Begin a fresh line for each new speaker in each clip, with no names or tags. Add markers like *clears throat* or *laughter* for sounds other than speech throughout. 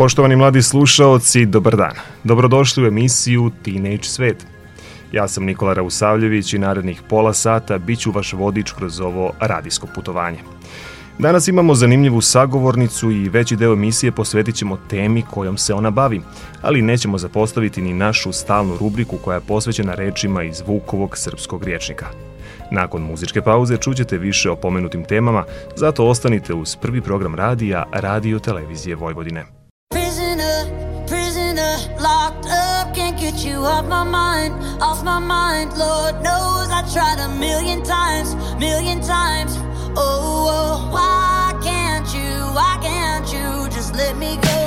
Poštovani mladi slušaoci, dobar dan. Dobrodošli u emisiju Teenage Svet. Ja sam Nikola Rausavljević i narednih pola sata bit ću vaš vodič kroz ovo radijsko putovanje. Danas imamo zanimljivu sagovornicu i veći deo emisije posvetit ćemo temi kojom se ona bavi, ali nećemo zapostaviti ni našu stalnu rubriku koja je posvećena rečima iz Vukovog srpskog riječnika. Nakon muzičke pauze čućete više o pomenutim temama, zato ostanite uz prvi program radija Radio Televizije Vojvodine.
Off my mind, off my mind. Lord knows I tried a million times, million times. Oh, oh, why can't you, why can't you just let me go?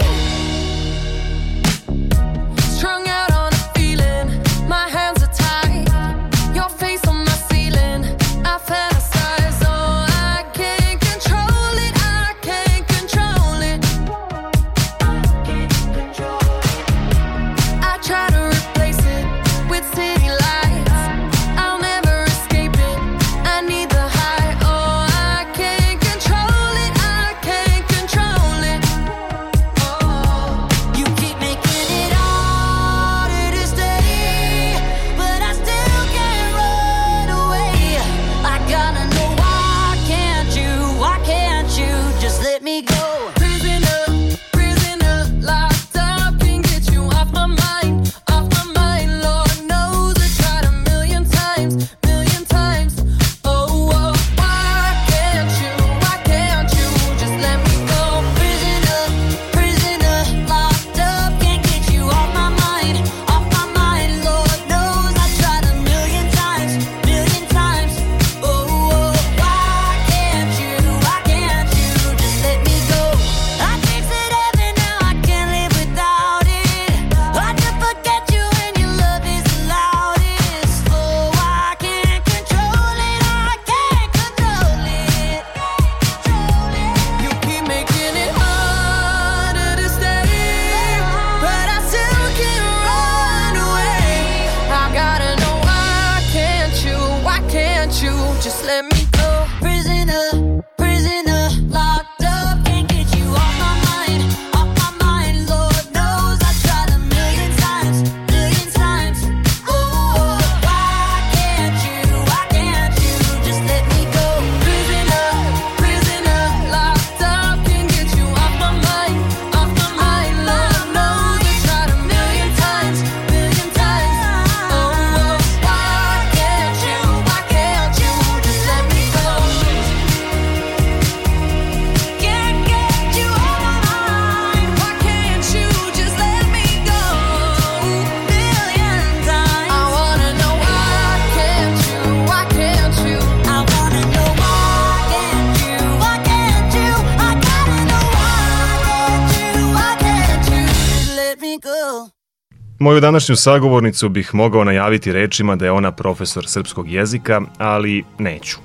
Moju današnju sagovornicu bih mogao najaviti rečima da je ona profesor srpskog jezika, ali neću.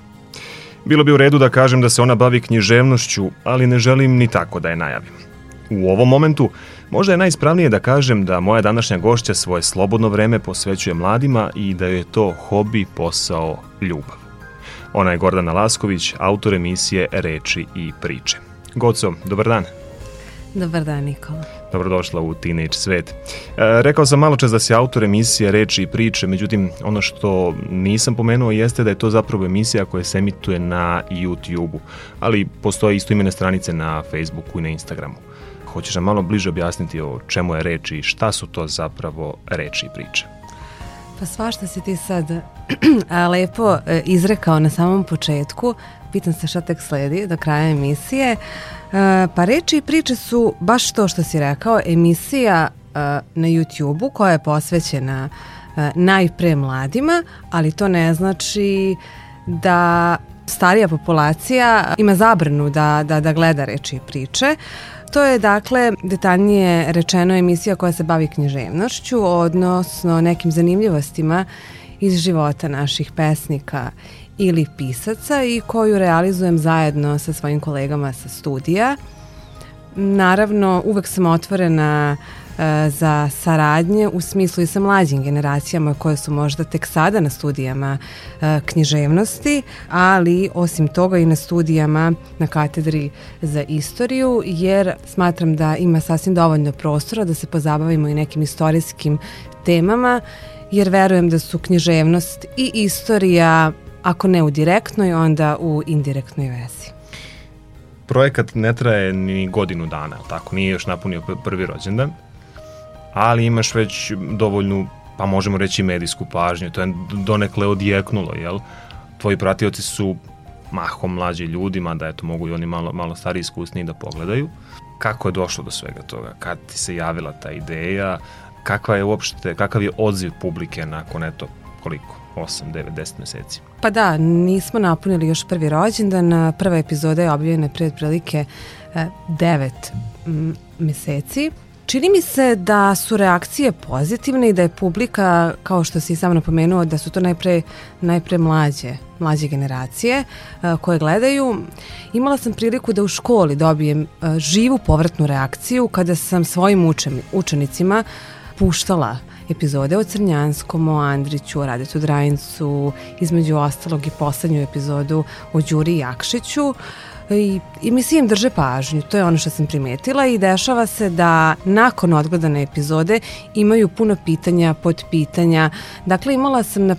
Bilo bi u redu da kažem da se ona bavi književnošću, ali ne želim ni tako da je najavim. U ovom momentu možda je najispravnije da kažem da moja današnja gošća svoje slobodno vreme posvećuje mladima i da je to hobi, posao, ljubav. Ona je Gordana Lasković, autor emisije Reči i priče. Goco, dobar dan.
Dobar dan, Nikola.
Dobrodošla u Teenage svet. E, rekao sam malo čas da si autor emisije Reči i priče, međutim ono što nisam pomenuo jeste da je to zapravo emisija koja se emituje na YouTube-u, ali postoje isto imene stranice na Facebooku i na Instagramu. Hoćeš nam malo bliže objasniti o čemu je reč i šta su to zapravo reči i priče?
Pa svašta si ti sad *clears throat* lepo e, izrekao na samom početku. Pitam se šta tek sledi do kraja emisije. E, Pa reči i priče su baš to što si rekao, emisija e, na YouTube-u koja je posvećena e, najpre mladima, ali to ne znači da starija populacija ima zabranu da, da, da gleda reči i priče. To je dakle detaljnije rečeno emisija koja se bavi književnošću, odnosno nekim zanimljivostima iz života naših pesnika ili pisaca i koju realizujem zajedno sa svojim kolegama sa studija. Naravno, uvek sam otvorena e, za saradnje u smislu i sa mlađim generacijama koje su možda tek sada na studijama e, književnosti, ali osim toga i na studijama na katedri za istoriju, jer smatram da ima sasvim dovoljno prostora da se pozabavimo i nekim istorijskim temama, jer verujem da su književnost i istorija, ako ne u direktnoj, onda u indirektnoj vezi.
Projekat ne traje ni godinu dana, tako, nije još napunio pr- prvi rođendan, ali imaš već dovoljnu, pa možemo reći medijsku pažnju, to je donekle odjeknulo, jel? Tvoji pratioci su mahom mlađi ljudi, mada eto mogu i oni malo, malo stari iskusniji da pogledaju. Kako je došlo do svega toga? Kad ti se javila ta ideja? Kakva je uopšte, kakav je odziv publike nakon eto koliko? 8, 9, 10 meseci.
Pa da, nismo napunili još prvi rođendan. Prva epizoda je objavljena pred prilike e, devet m, meseci. Čini mi se da su reakcije pozitivne i da je publika, kao što si sam napomenuo, da su to najpre, najpre mlađe, mlađe generacije e, koje gledaju. Imala sam priliku da u školi dobijem e, živu povratnu reakciju kada sam svojim učen, učenicima puštala epizode o Crnjanskom, o Andriću, o Radetu Drajincu, između ostalog i poslednju epizodu o Đuri Jakšiću. I, I mi svi im drže pažnju, to je ono što sam primetila i dešava se da nakon odgledane epizode imaju puno pitanja, podpitanja. Dakle, imala sam na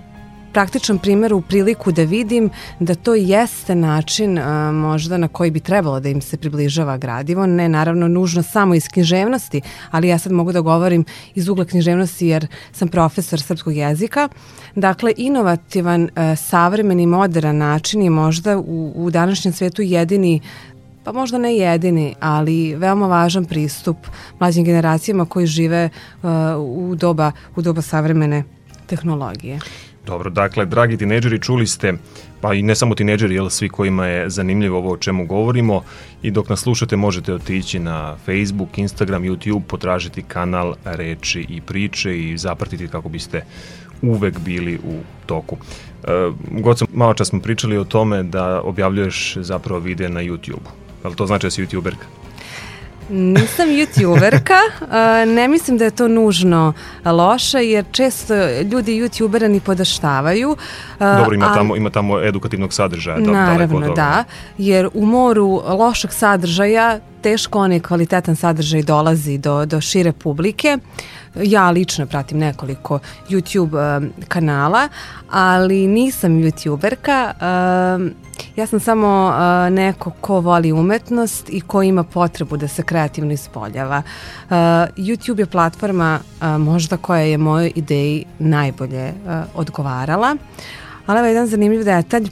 praktičan primjer u priliku da vidim da to jeste način a, možda na koji bi trebalo da im se približava gradivo, ne naravno nužno samo iz književnosti, ali ja sad mogu da govorim iz ugla književnosti jer sam profesor srpskog jezika. Dakle, inovativan, a, savremeni, modern način je možda u, u današnjem svetu jedini pa možda ne jedini, ali veoma važan pristup mlađim generacijama koji žive uh, u doba u doba savremene tehnologije.
Dobro, dakle, dragi tineđeri, čuli ste, pa i ne samo tineđeri, jel, svi kojima je zanimljivo ovo o čemu govorimo i dok nas slušate možete otići na Facebook, Instagram, YouTube, potražiti kanal Reči i priče i zapratiti kako biste uvek bili u toku. E, Goco, malo čas smo pričali o tome da objavljuješ zapravo videe na YouTube. Je li to znači da si youtuberka?
Nisam youtuberka, *laughs* a, ne mislim da je to nužno loše jer često ljudi youtubera ni podaštavaju. a,
Dobro, ima
ali-
tamo, ima tamo edukativnog sadržaja. da-
Naravno, da, jer u moru lošeg sadržaja teško onaj kvalitetan sadržaj dolazi do, do šire publike. Ja lično pratim nekoliko YouTube um, kanala, ali nisam youtuberka. Um, ja sam samo uh, neko ko voli umetnost i ko ima potrebu da se kreativno ispoljava. Uh, YouTube je platforma uh, možda koja je mojoj ideji najbolje uh, odgovarala. Ali evo jedan zanimljiv detalj,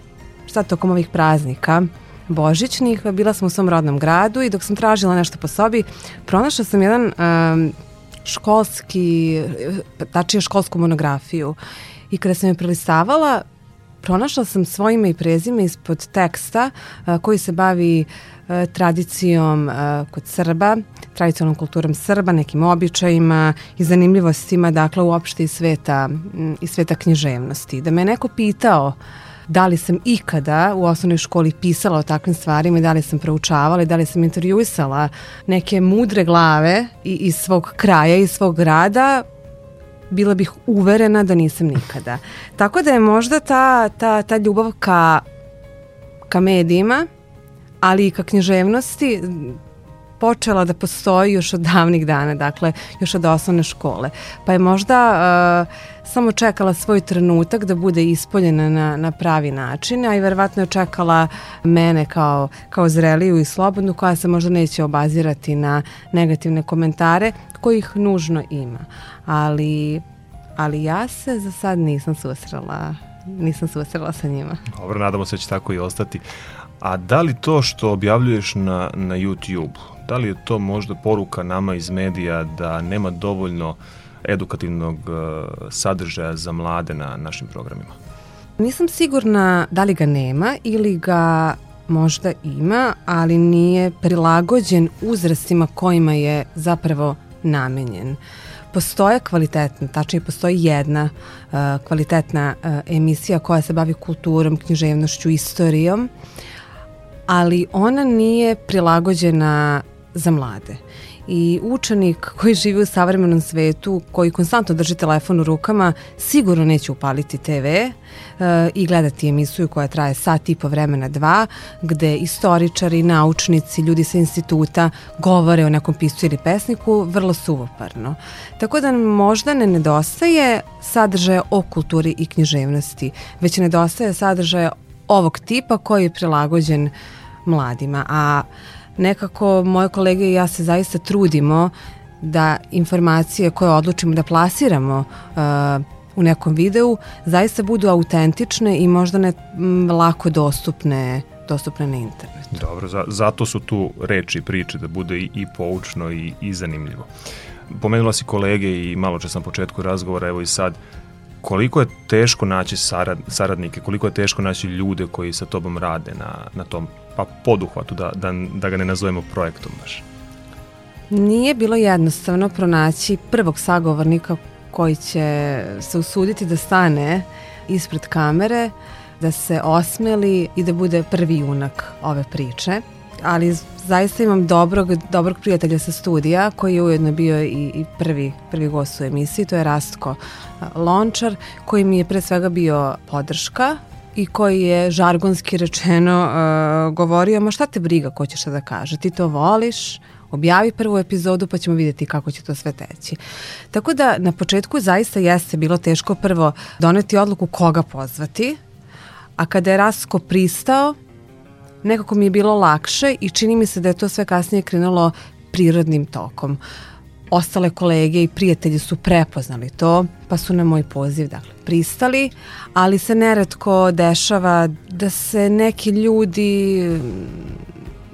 sad tokom ovih praznika, božićnih, bila sam u svom rodnom gradu i dok sam tražila nešto po sobi, pronašla sam jedan um, školski, tačnije školsku monografiju. I kada sam je prelistavala, pronašla sam svoje ime i prezime ispod teksta a, koji se bavi a, tradicijom a, kod Srba, tradicionalnom kulturom Srba, nekim običajima i zanimljivostima, dakle uopšte iz sveta, iz sveta književnosti. Da me neko pitao da li sam ikada u osnovnoj školi pisala o takvim stvarima i da li sam proučavala i da li sam intervjuisala neke mudre glave i, iz svog kraja, iz svog grada, bila bih uverena da nisam nikada. Tako da je možda ta, ta, ta ljubav ka, ka medijima, ali i ka književnosti počela da postoji još od davnih dana, dakle još od osnovne škole. Pa je možda uh, samo čekala svoj trenutak da bude ispoljena na, na pravi način, a i verovatno je čekala mene kao, kao zreliju i slobodnu koja se možda neće obazirati na negativne komentare kojih nužno ima. Ali, ali ja se za sad nisam susrela nisam susrela sa njima.
Dobro, nadamo se da će tako i ostati. A da li to što objavljuješ na, na YouTube, da li je to možda poruka nama iz medija da nema dovoljno edukativnog uh, sadržaja za mlade na našim programima?
Nisam sigurna da li ga nema ili ga možda ima, ali nije prilagođen uzrastima kojima je zapravo namenjen. Postoje kvalitetna, tačnije postoji jedna uh, kvalitetna uh, emisija koja se bavi kulturom, književnošću, istorijom, ali ona nije prilagođena za mlade. I učenik koji živi u savremenom svetu, koji konstantno drži telefon u rukama, sigurno neće upaliti TV e, i gledati emisiju koja traje sat i po vremena dva, gde istoričari, naučnici, ljudi sa instituta govore o nekom piscu ili pesniku vrlo suvoparno. Tako da možda ne nedostaje sadržaja o kulturi i književnosti, već nedostaje sadržaja ovog tipa koji je prilagođen mladima. A nekako moje kolege i ja se zaista trudimo da informacije koje odlučimo da plasiramo uh, u nekom videu zaista budu autentične i možda ne m, lako dostupne dostupne na internetu.
Dobro, za, zato su tu reči i priče da bude i, i poučno i, i zanimljivo. Pomenula si kolege i malo čas na početku razgovora, evo i sad, koliko je teško naći sarad, saradnike, koliko je teško naći ljude koji sa tobom rade na, na tom pa poduhvatu, da, da, da ga ne nazovemo projektom baš?
Nije bilo jednostavno pronaći prvog sagovornika koji će se usuditi da stane ispred kamere, da se osmeli i da bude prvi junak ove priče. Ali zaista imam dobrog, dobrog prijatelja sa studija koji je ujedno bio i, i prvi, prvi gost u emisiji, to je Rastko Lončar, koji mi je pre svega bio podrška i koji je žargonski rečeno uh, govorio, ma šta te briga ko će šta da kaže, ti to voliš, objavi prvu epizodu pa ćemo vidjeti kako će to sve teći. Tako da na početku zaista jeste bilo teško prvo doneti odluku koga pozvati, a kada je Rasko pristao, nekako mi je bilo lakše i čini mi se da je to sve kasnije krenulo prirodnim tokom. Ostale kolege i prijatelji su prepoznali to, pa su na moj poziv dakle, pristali, ali se neretko dešava da se neki ljudi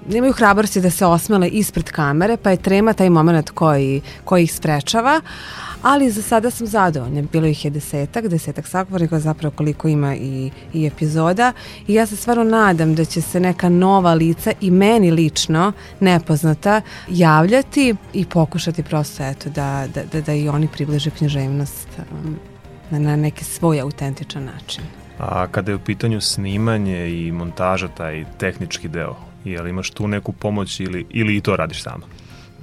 nemaju hrabrosti da se osmele ispred kamere, pa je trema taj moment koji, koji ih sprečava, ali za sada sam zadovoljna. Bilo ih je desetak, desetak sagovornika, zapravo koliko ima i, i epizoda i ja se stvarno nadam da će se neka nova lica i meni lično nepoznata javljati i pokušati prosto eto da, da, da, da i oni približe književnost um, na, na neki svoj autentičan način.
A kada je u pitanju snimanje i montaža, taj tehnički deo, je li imaš tu neku pomoć ili, ili i to radiš sama?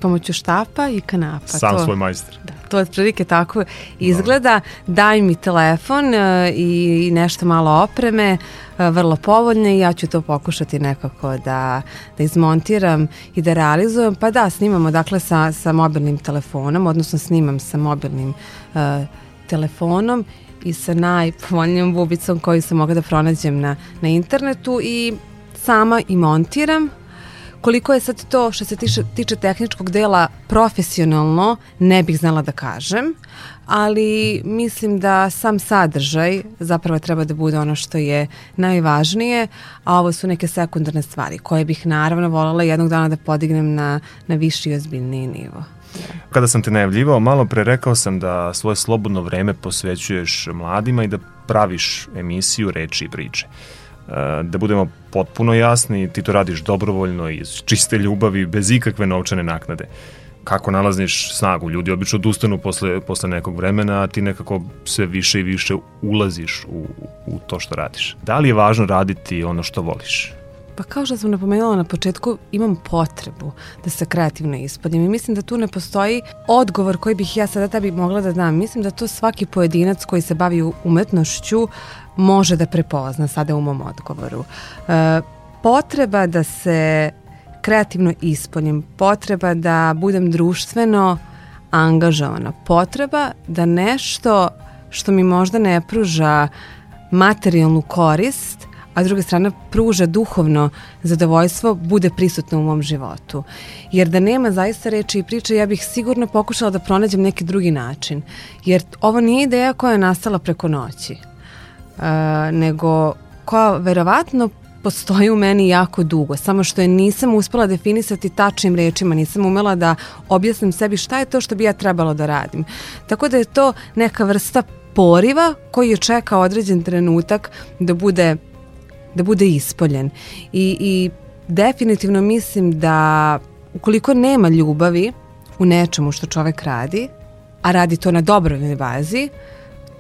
Pomoću štapa i kanapa.
Sam
to,
svoj majster.
Da, to otprilike tako izgleda. Daj mi telefon e, i, i nešto malo opreme, e, vrlo povoljne i ja ću to pokušati nekako da, da izmontiram i da realizujem. Pa da, snimamo dakle sa, sa mobilnim telefonom, odnosno snimam sa mobilnim e, telefonom i sa najpovoljnijom bubicom koju sam mogla da pronađem na, na internetu i sama i montiram. Koliko je sad to što se tiče, tiče tehničkog dela profesionalno, ne bih znala da kažem, ali mislim da sam sadržaj zapravo treba da bude ono što je najvažnije, a ovo su neke sekundarne stvari koje bih naravno voljela jednog dana da podignem na, na viši i ozbiljniji nivo.
Kada sam te najavljivao, malo pre rekao sam da svoje slobodno vreme posvećuješ mladima i da praviš emisiju reči i priče. Da budemo potpuno jasni, ti to radiš dobrovoljno iz čiste ljubavi, bez ikakve novčane naknade. Kako nalaziš snagu? Ljudi obično odustanu posle, posle nekog vremena, a ti nekako sve više i više ulaziš u, u to što radiš. Da li je važno raditi ono što voliš?
Pa kao što sam napomenula na početku, imam potrebu da se kreativno ispodim i mislim da tu ne postoji odgovor koji bih ja sada tebi mogla da dam. Mislim da to svaki pojedinac koji se bavi umetnošću može da prepozna sada u mom odgovoru. E, potreba da se kreativno ispunim, potreba da budem društveno angažovana, potreba da nešto što mi možda ne pruža materijalnu korist, a s druge strane pruža duhovno zadovoljstvo, bude prisutno u mom životu. Jer da nema zaista reči i priče, ja bih sigurno pokušala da pronađem neki drugi način. Jer ovo nije ideja koja je nastala preko noći, nego koja verovatno postoji u meni jako dugo, samo što je nisam uspela definisati tačnim rečima, nisam umela da objasnim sebi šta je to što bi ja trebalo da radim. Tako da je to neka vrsta poriva koji je čekao određen trenutak da bude da bude ispoljen. I, I definitivno mislim da ukoliko nema ljubavi u nečemu što čovek radi, a radi to na dobrovnoj bazi,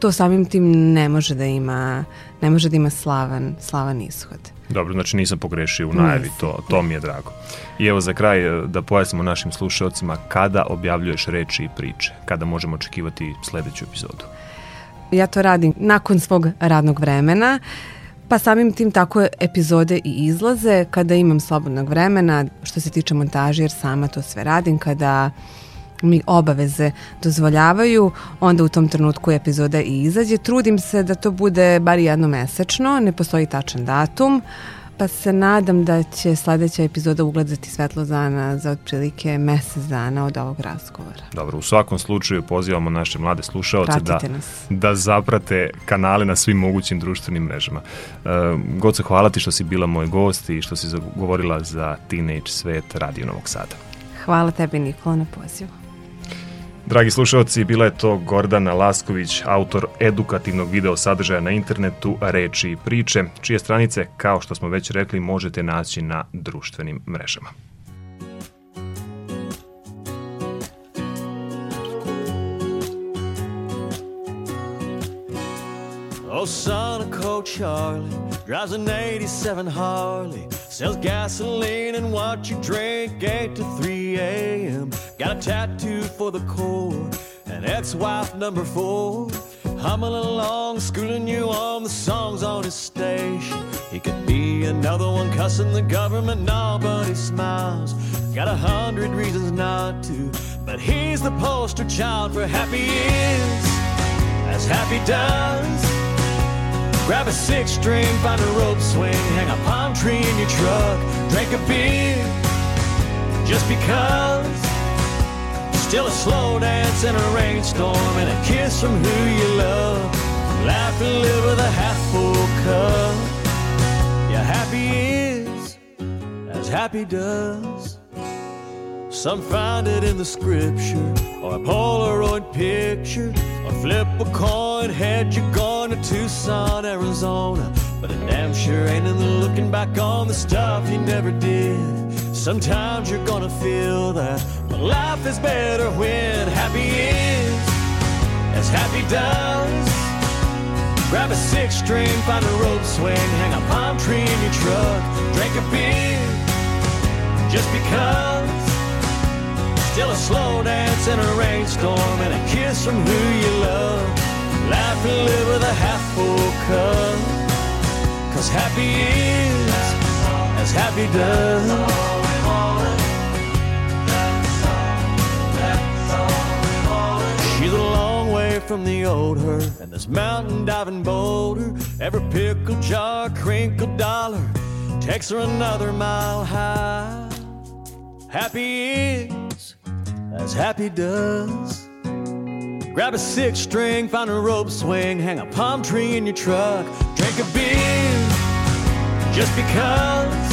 to samim tim ne može da ima ne može da ima slavan, slavan ishod.
Dobro, znači nisam pogrešio u najavi, to, to mi je drago. I evo za kraj e, da pojasnimo našim slušalcima kada objavljuješ reči i priče, kada možemo očekivati sledeću epizodu.
Ja to radim nakon svog radnog vremena, pa samim tim tako epizode i izlaze kada imam slobodnog vremena, što se tiče montaže, jer sama to sve radim, kada mi obaveze dozvoljavaju, onda u tom trenutku epizoda i izađe. Trudim se da to bude bar jednomesečno, ne postoji tačan datum, pa se nadam da će sledeća epizoda ugledati svetlo dana za otprilike mesec dana od ovog razgovora.
Dobro, u svakom slučaju pozivamo naše mlade slušaoce da,
nas.
da zaprate kanale na svim mogućim društvenim mrežama. E, Goce, hvala ti što si bila moj gost i što si govorila za Teenage Svet Radio Novog Sada.
Hvala tebi Nikola na pozivu.
Dragi slušalci, bila je to Gordana Lasković, autor edukativnog video sadržaja na internetu Reči i priče, čije stranice, kao što smo već rekli, možete naći na društvenim mrežama.
Oh, son of Coach Charlie drives an 87 Harley, sells gasoline and what you drink 8 to 3 a.m. Got a tattoo for the core, and ex-wife number four. Humming along, schooling you on the songs on his station. He could be another one cussing the government, no, but he smiles. Got a hundred reasons not to, but he's the poster child for happy is, as happy does. Grab a six string, find a rope swing, hang a palm tree in your truck, drink a beer, just because. Still a slow dance in a rainstorm and a kiss from who you love. Laugh and live with a half full cup. Yeah, happy is as happy does. Some find it in the scripture or a Polaroid picture or flip a coin. Head you're going to Tucson, Arizona. But it damn sure ain't in the looking back on the stuff you never did. Sometimes you're gonna feel that, but life is better when happy is as happy does. Grab a six string, find a rope swing, hang a palm tree in your truck, drink a beer, just because. Still a slow dance in a rainstorm and a kiss from who you love. Laugh and live with a half full cup. Cause happy is as happy does. She's a long way from the old her and this mountain diving boulder. Every pickle jar, crinkle dollar takes her another mile high. Happy is as happy does. Grab a six string, find a rope swing, hang a palm tree in your truck, drink a beer just because.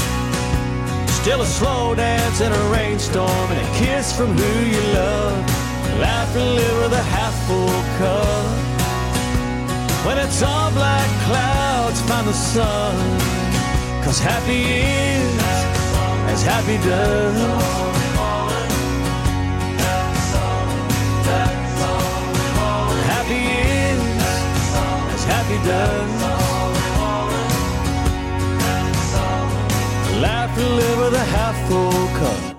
Still a slow dance in a rainstorm and a kiss from who you love. Laugh and live with a half full cup. When it's all black clouds, find the sun. Cause happy is as happy does. Happy does. Live with a half full cup.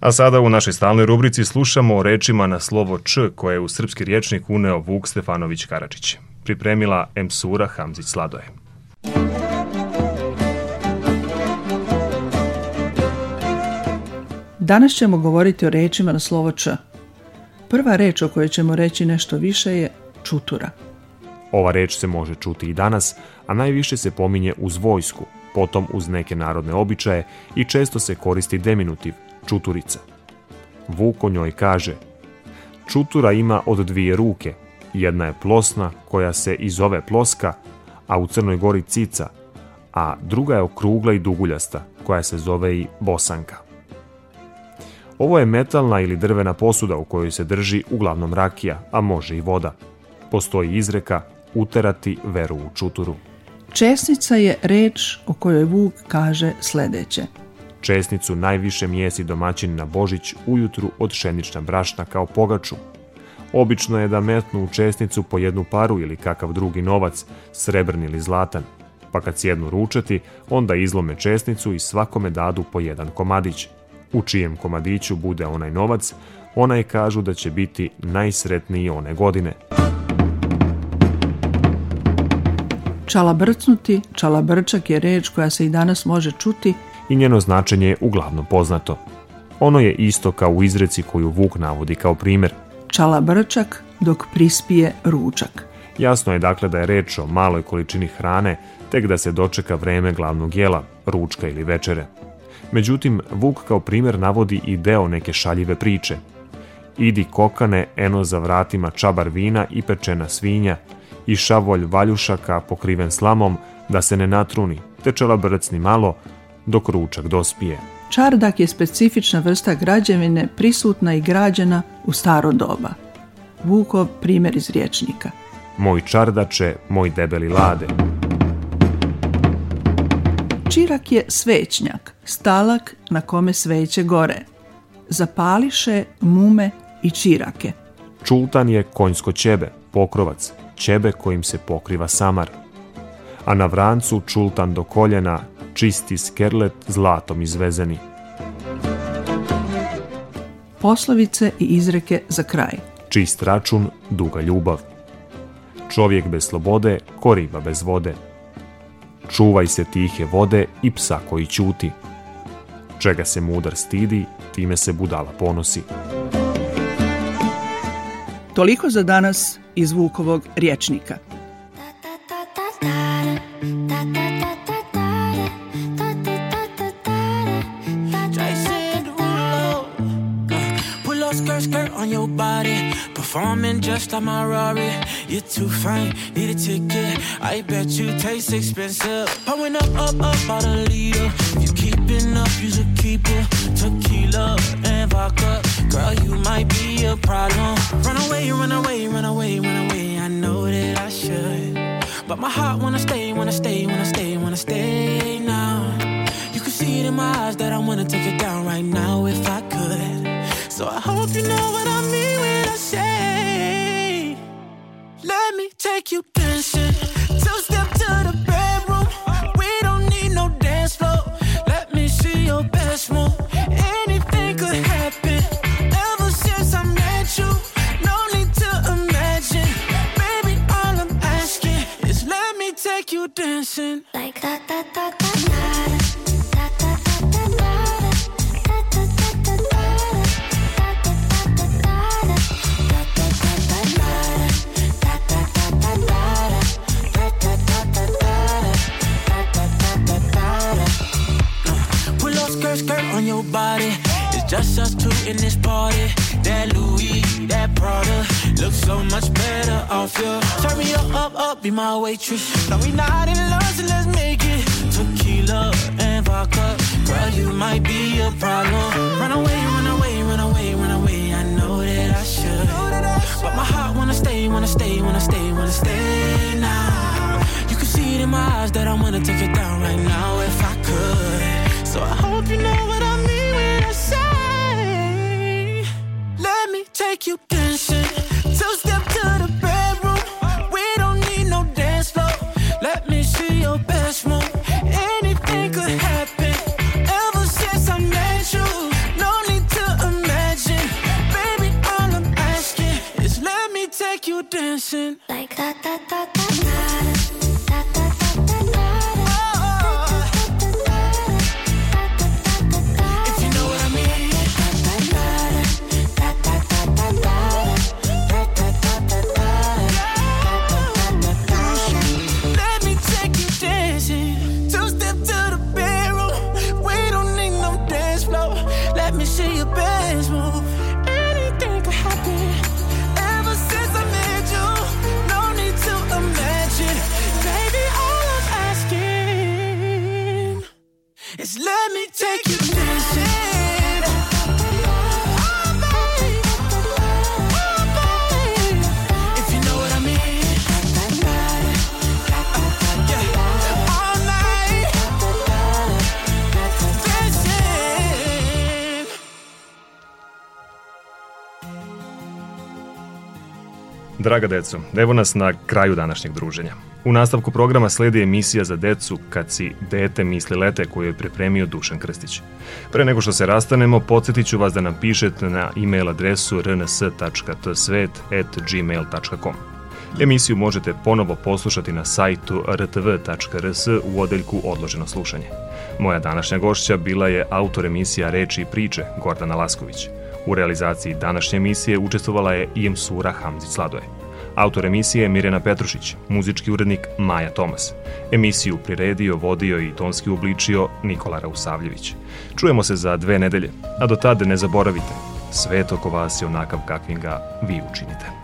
A sada u našoj stalnoj rubrici slušamo o rečima na slovo Č koje je u srpski riječnik uneo Vuk Stefanović Karadžić. Pripremila Emsura Hamzić Sladoje.
Danas ćemo govoriti o rečima na slovo Č. Prva reč o kojoj ćemo reći nešto više je čutura.
Ova reč se može čuti i danas, a najviše se pominje uz vojsku, potom uz neke narodne običaje i često se koristi deminutiv, čuturica. Vuk o njoj kaže Čutura ima od dvije ruke, jedna je plosna koja se i zove ploska, a u Crnoj Gori cica, a druga je okrugla i duguljasta koja se zove i bosanka. Ovo je metalna ili drvena posuda u kojoj se drži uglavnom rakija, a može i voda.
Postoji izreka uterati veru u čuturu.
Česnica je reč o kojoj Vuk kaže sledeće.
Česnicu najviše mjesi domaćin na Božić ujutru od šenična brašna kao pogaču. Obično je da metnu u česnicu po jednu paru ili kakav drugi novac, srebrni ili zlatan. Pa kad sjednu ručati, onda izlome česnicu i svakome dadu po jedan komadić. U čijem komadiću bude onaj novac, onaj kažu da će biti najsretniji one godine.
Čalabrcnuti, čalabrčak je reč koja se i danas može čuti
i njeno značenje je uglavnom poznato. Ono je isto kao u izreci koju Vuk navodi kao primjer.
čalabrčak dok prispije ručak.
Jasno je dakle da je reč o maloj količini hrane, tek da se dočeka vreme glavnog jela, ručka ili večere. Međutim, Vuk kao primjer navodi i deo neke šaljive priče. Idi kokane, eno za vratima čabar vina i pečena svinja, i šavolj valjušaka pokriven slamom, da se ne natruni, te čalabrcni malo, dok ručak dospije.
Čardak je specifična vrsta građevine prisutna i građena u staro doba. Vukov primjer iz riječnika.
Moj čardače, moj debeli lade.
Čirak je svećnjak, stalak na kome sveće gore. Zapališe mume i čirake.
Čultan je konjsko ćebe, pokrovac, ćebe kojim se pokriva samar. A na vrancu čultan do koljena, čisti skerlet zlatom izvezeni.
Poslovice i izreke za kraj.
Čist račun, duga ljubav. Čovjek bez slobode, ko riba bez vode. Čuvaj se tihe vode i psa koji ćuti. Čega se mudar stidi, time se budala ponosi.
Toliko za danas iz Vukovog
skirt on your body. Performing just like my Rari. You're too fine, need a ticket. I bet you taste expensive. Pouring up, up, up, about a liter. If you keeping up, you should keep it. Tequila and vodka. Girl, you might be a problem. Run away, run away, run away, run away. I know that I should. But my heart wanna stay, wanna stay, wanna stay, wanna stay now. You can see it in my eyes that I wanna take it down right now if I could. So I hope you know what I mean when I say, Let me take you dancing. Waitress. No, we not in love, so let's make it. Tequila and vodka, girl, you might be a problem. Run away, run away, run away, run away. I know that I should, but my heart wanna stay, wanna stay, wanna stay, wanna stay now. You can see it in my eyes that I wanna take it down right now should your best move.
Draga deco, evo nas na kraju današnjeg druženja. U nastavku programa sledi emisija za decu Kad si dete misli lete koju je pripremio Dušan Krstić. Pre nego što se rastanemo, podsjetit ću vas da nam pišete na e-mail adresu rns.tsvet.gmail.com. Emisiju možete ponovo poslušati na sajtu rtv.rs u odeljku Odloženo slušanje. Moja današnja gošća bila je autor emisija Reči i priče Gordana Lasković. U realizaciji današnje emisije učestvovala je i Sura Hamzić Sladoje. Autor emisije je Mirjana Petrušić, muzički urednik Maja Tomas. Emisiju priredio, vodio i tonski ubličio Nikola Rausavljević. Čujemo se za dve nedelje, a do tada ne zaboravite, svet oko vas je onakav kakvim ga vi učinite.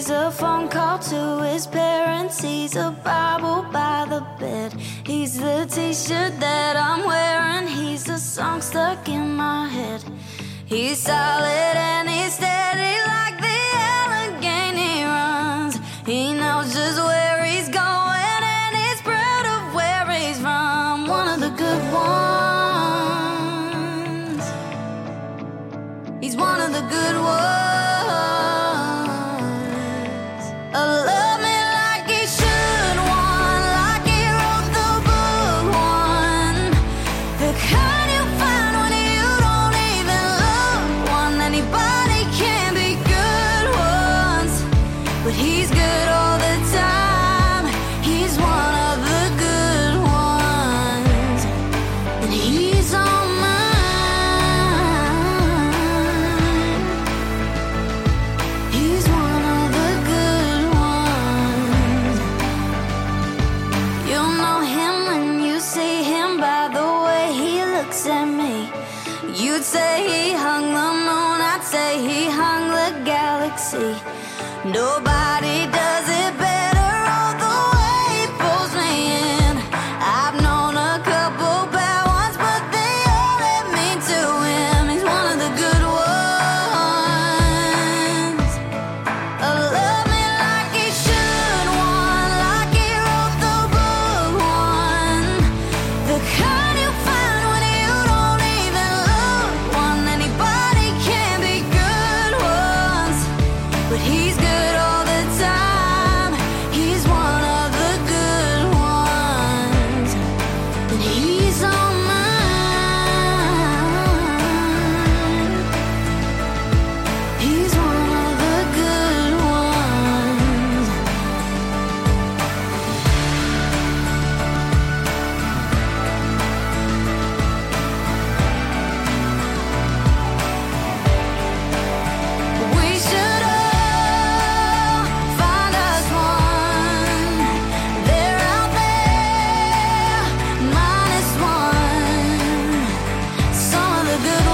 He's a phone call to his parents. He's a Bible by the bed. He's the t shirt that I'm wearing. He's a song stuck in my head. He's solid and he's steady like the Allegheny runs. He knows just where he's going and he's proud of where he's from. One of the good ones. He's one of the good ones. Good